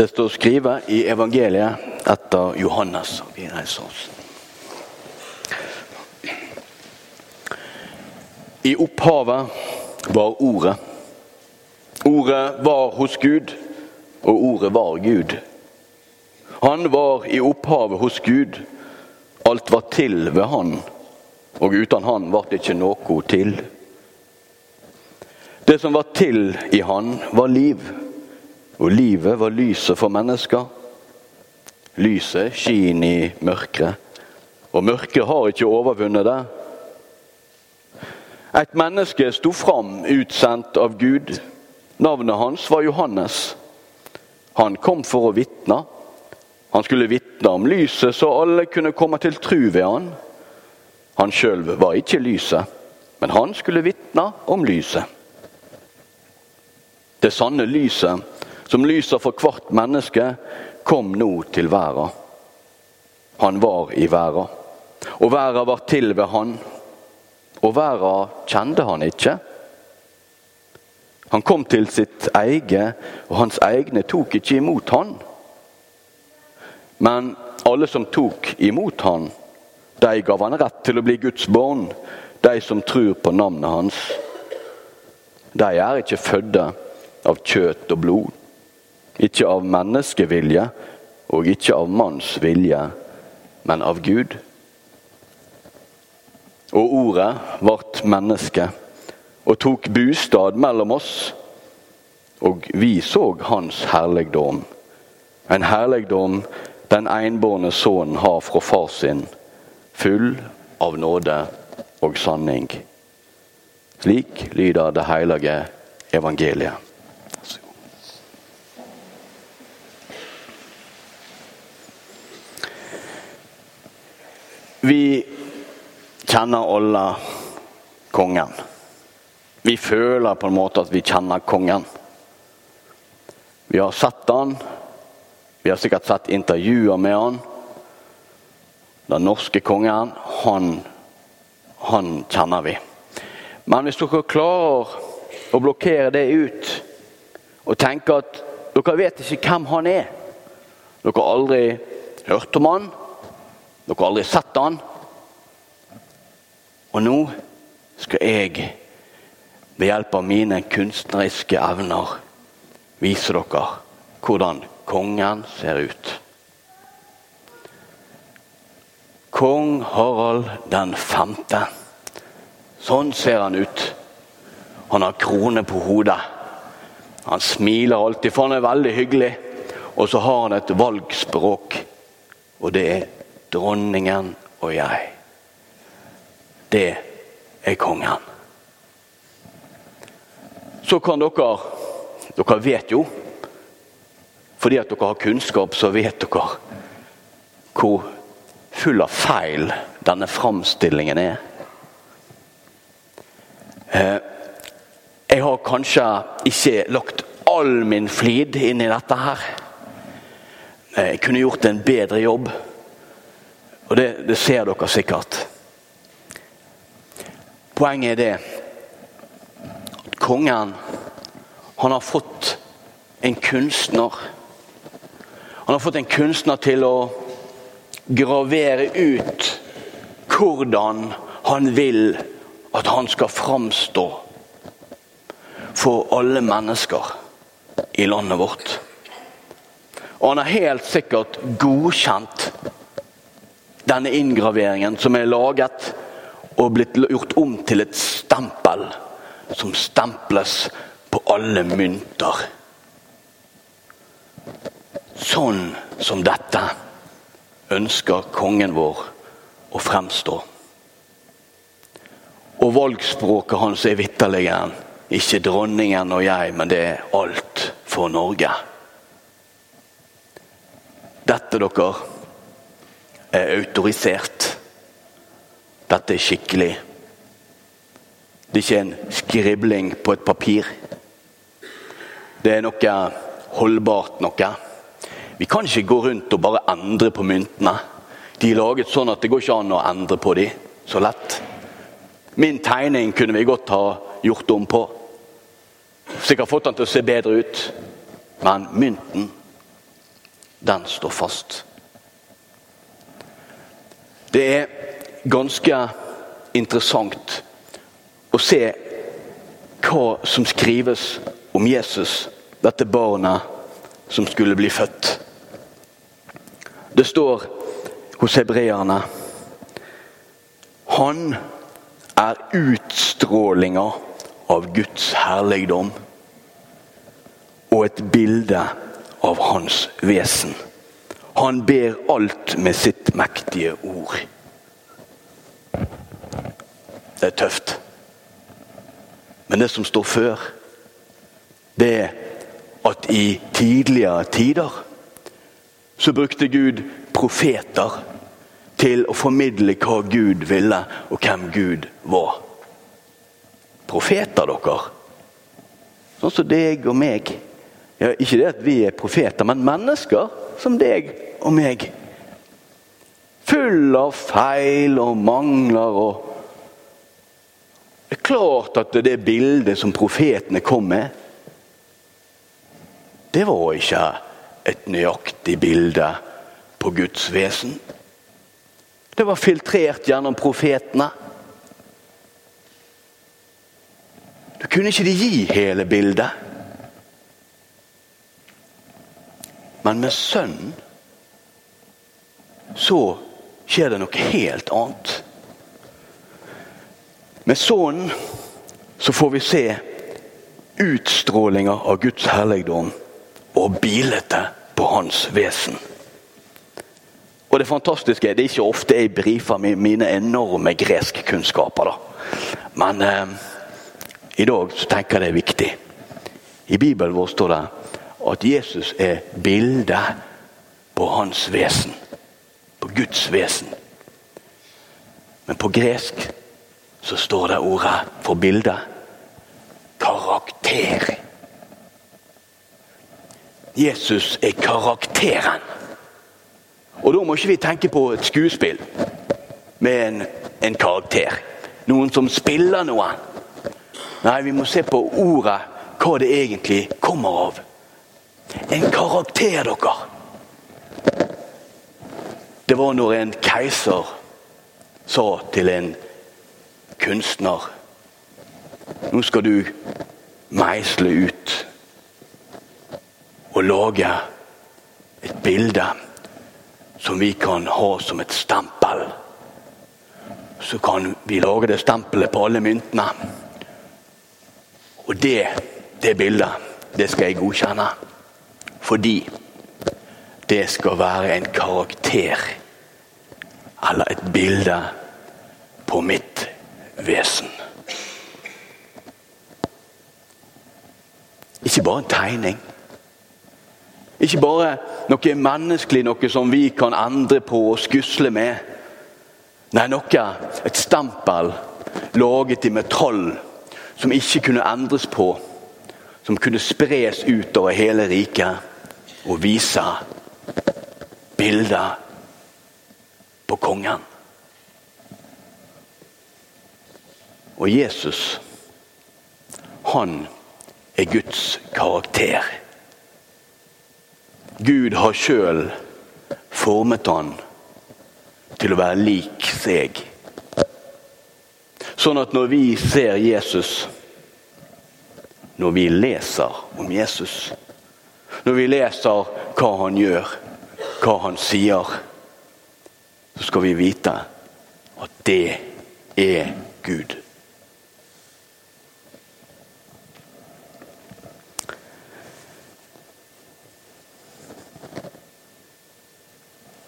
Det står skrevet i evangeliet etter Johannes. I opphavet var Ordet. Ordet var hos Gud, og Ordet var Gud. Han var i opphavet hos Gud. Alt var til ved Han, og uten Han ble det ikke noe til. Det som var til i Han, var liv, og livet var lyset for mennesker. Lyset skinner i mørket, og mørket har ikke overvunnet det. Et menneske sto fram, utsendt av Gud. Navnet hans var Johannes. Han kom for å vitne. Han skulle vitne om lyset, så alle kunne komme til tru ved han. Han sjøl var ikke lyset, men han skulle vitne om lyset. Det sanne lyset, som lyser for hvert menneske, kom nå til verden. Han var i verden, og verden var til ved han og verden kjente han ikke. Han kom til sitt eget, og hans egne tok ikke imot han. Men alle som tok imot han, de gav han rett til å bli Guds barn, de som tror på navnet hans. De er ikke fødde av kjøtt og blod, ikke av menneskevilje og ikke av manns vilje, men av Gud. Og ordet ble menneske og tok bostad mellom oss. Og vi så hans herligdom. En herligdom den enbårne sønnen har fra far sin, full av nåde og sanning. Slik lyder det hellige evangeliet. Vi kjenner alle kongen. Vi føler på en måte at vi kjenner kongen. Vi har sett han. Vi har sikkert sett intervjuer med han. Den norske kongen, han, han kjenner vi. Men hvis dere klarer å blokkere det ut og tenke at dere vet ikke hvem han er Dere har aldri hørt om han, dere har aldri sett han, og nå skal jeg ved hjelp av mine kunstneriske evner vise dere hvordan kongen ser ut. Kong Harald den femte. Sånn ser han ut. Han har krone på hodet. Han smiler alltid, for han er veldig hyggelig. Og så har han et valgspråk, og det er 'dronningen og jeg' det er kongen. Så kan dere Dere vet jo, fordi at dere har kunnskap, så vet dere hvor full av feil denne framstillingen er. Eh, jeg har kanskje ikke lagt all min flid inn i dette her. Eh, jeg kunne gjort en bedre jobb, og det, det ser dere sikkert. Poenget er det at kongen han har fått en kunstner. Han har fått en kunstner til å gravere ut hvordan han vil at han skal framstå for alle mennesker i landet vårt. Og han har helt sikkert godkjent denne inngraveringen som er laget og blitt gjort om til et stempel som stemples på alle mynter. Sånn som dette ønsker kongen vår å fremstå. Og valgspråket hans er vitterlig ikke dronningen og jeg, men det er alt for Norge. Dette, dere, er autorisert. Dette er skikkelig. Det er ikke en skribling på et papir. Det er noe holdbart noe. Vi kan ikke gå rundt og bare endre på myntene. De er laget sånn at det går ikke an å endre på dem så lett. Min tegning kunne vi godt ha gjort om på. Sikkert fått den til å se bedre ut. Men mynten, den står fast. Det er ganske interessant å se hva som skrives om Jesus, dette barnet som skulle bli født. Det står hos hebreerne Han er utstrålinga av Guds herligdom og et bilde av hans vesen. Han ber alt med sitt mektige ord. Det er tøft. Men det som står før, det er at i tidligere tider så brukte Gud profeter til å formidle hva Gud ville, og hvem Gud var. Profeter, dere. Sånn som deg og meg. Ja, ikke det at vi er profeter, men mennesker som deg og meg. Full av feil og mangler og Det er klart at det bildet som profetene kom med, det var ikke et nøyaktig bilde på Guds vesen. Det var filtrert gjennom profetene. Da kunne ikke de gi hele bildet. Men med Sønnen så skjer det noe helt annet. Med Sønnen så får vi se utstrålinga av Guds helligdom og bildet på hans vesen. Og det fantastiske er det er ikke ofte jeg brifer mine enorme greskkunnskaper. da. Men eh, i dag så tenker jeg det er viktig. I Bibelen vår står det at Jesus er bildet på hans vesen. På Guds vesen. Men på gresk så står det ordet for bildet karakter. Jesus er karakteren. Og da må ikke vi tenke på et skuespill med en, en karakter. Noen som spiller noe. Nei, vi må se på ordet, hva det egentlig kommer av. En karakter, dere. Det var når en keiser sa til en kunstner Nå skal du meisle ut og lage et bilde som vi kan ha som et stempel. Så kan vi lage det stempelet på alle myntene. Og det, det bildet, det skal jeg godkjenne. Fordi det skal være en karakter eller et bilde på mitt vesen. Ikke bare en tegning. Ikke bare noe menneskelig, noe som vi kan endre på og skusle med. Nei, noe, et stempel laget i metall som ikke kunne endres på. Som kunne spres utover hele riket og vise bilder på kongen. Og Jesus, han er Guds karakter. Gud har sjøl formet han til å være lik seg. Sånn at når vi ser Jesus, når vi leser om Jesus, når vi leser hva han gjør, hva han sier, så skal vi vite at det er Gud.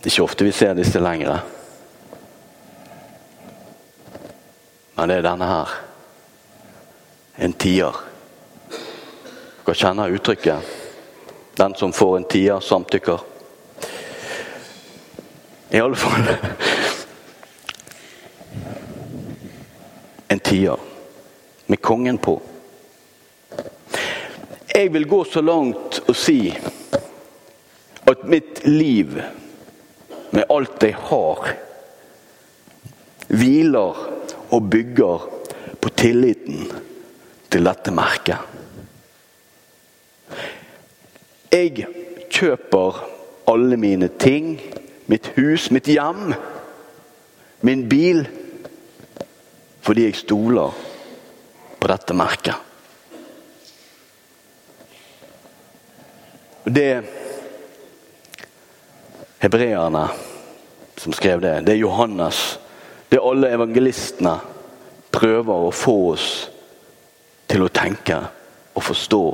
Det er ikke ofte vi ser disse lenger. Men det er denne her. En tier. Dere kjenner uttrykket. Den som får en tier, samtykker. I alle fall En tier med kongen på. Jeg vil gå så langt og si at mitt liv med alt jeg har, hviler og bygger på tilliten til dette merket. Jeg kjøper alle mine ting, mitt hus, mitt hjem, min bil, fordi jeg stoler på dette merket. Det hebreerne som skrev det, det er Johannes. Det er alle evangelistene prøver å få oss til å tenke og forstå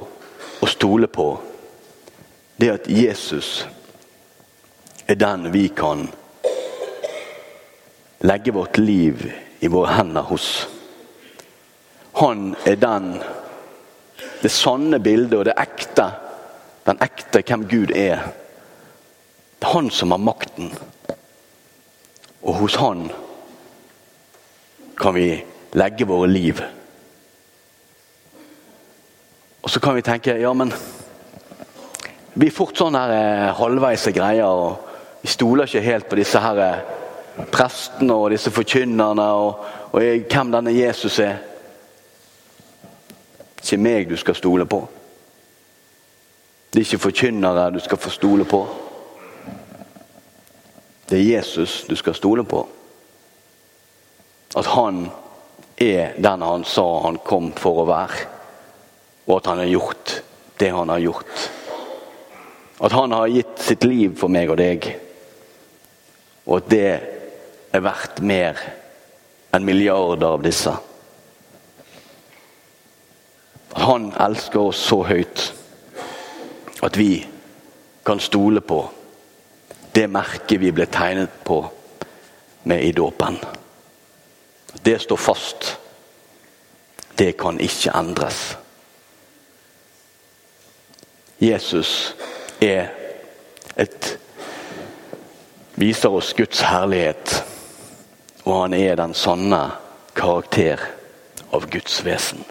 og stole på. Det at Jesus er den vi kan legge vårt liv i våre hender hos. Han er den det sanne bildet og det ekte den ekte hvem Gud er. Det er han som har makten. Og hos han kan vi legge våre liv. Og så kan vi tenke ja, men er fort sånn her eh, halvveise greier. og Vi stoler ikke helt på disse her eh, prestene og disse forkynnerne og, og hvem denne Jesus er. Ikke meg du skal stole på. Det er ikke forkynnere du skal få stole på. Det er Jesus du skal stole på. At han er den han sa han kom for å være. Og at han har gjort det han har gjort. At han har gitt sitt liv for meg og deg. Og at det er verdt mer enn milliarder av disse. Han elsker oss så høyt at vi kan stole på det merket vi ble tegnet på med i dåpen. Det står fast. Det kan ikke endres. Jesus er et Viser oss Guds herlighet, og han er den sanne karakter av Guds vesen.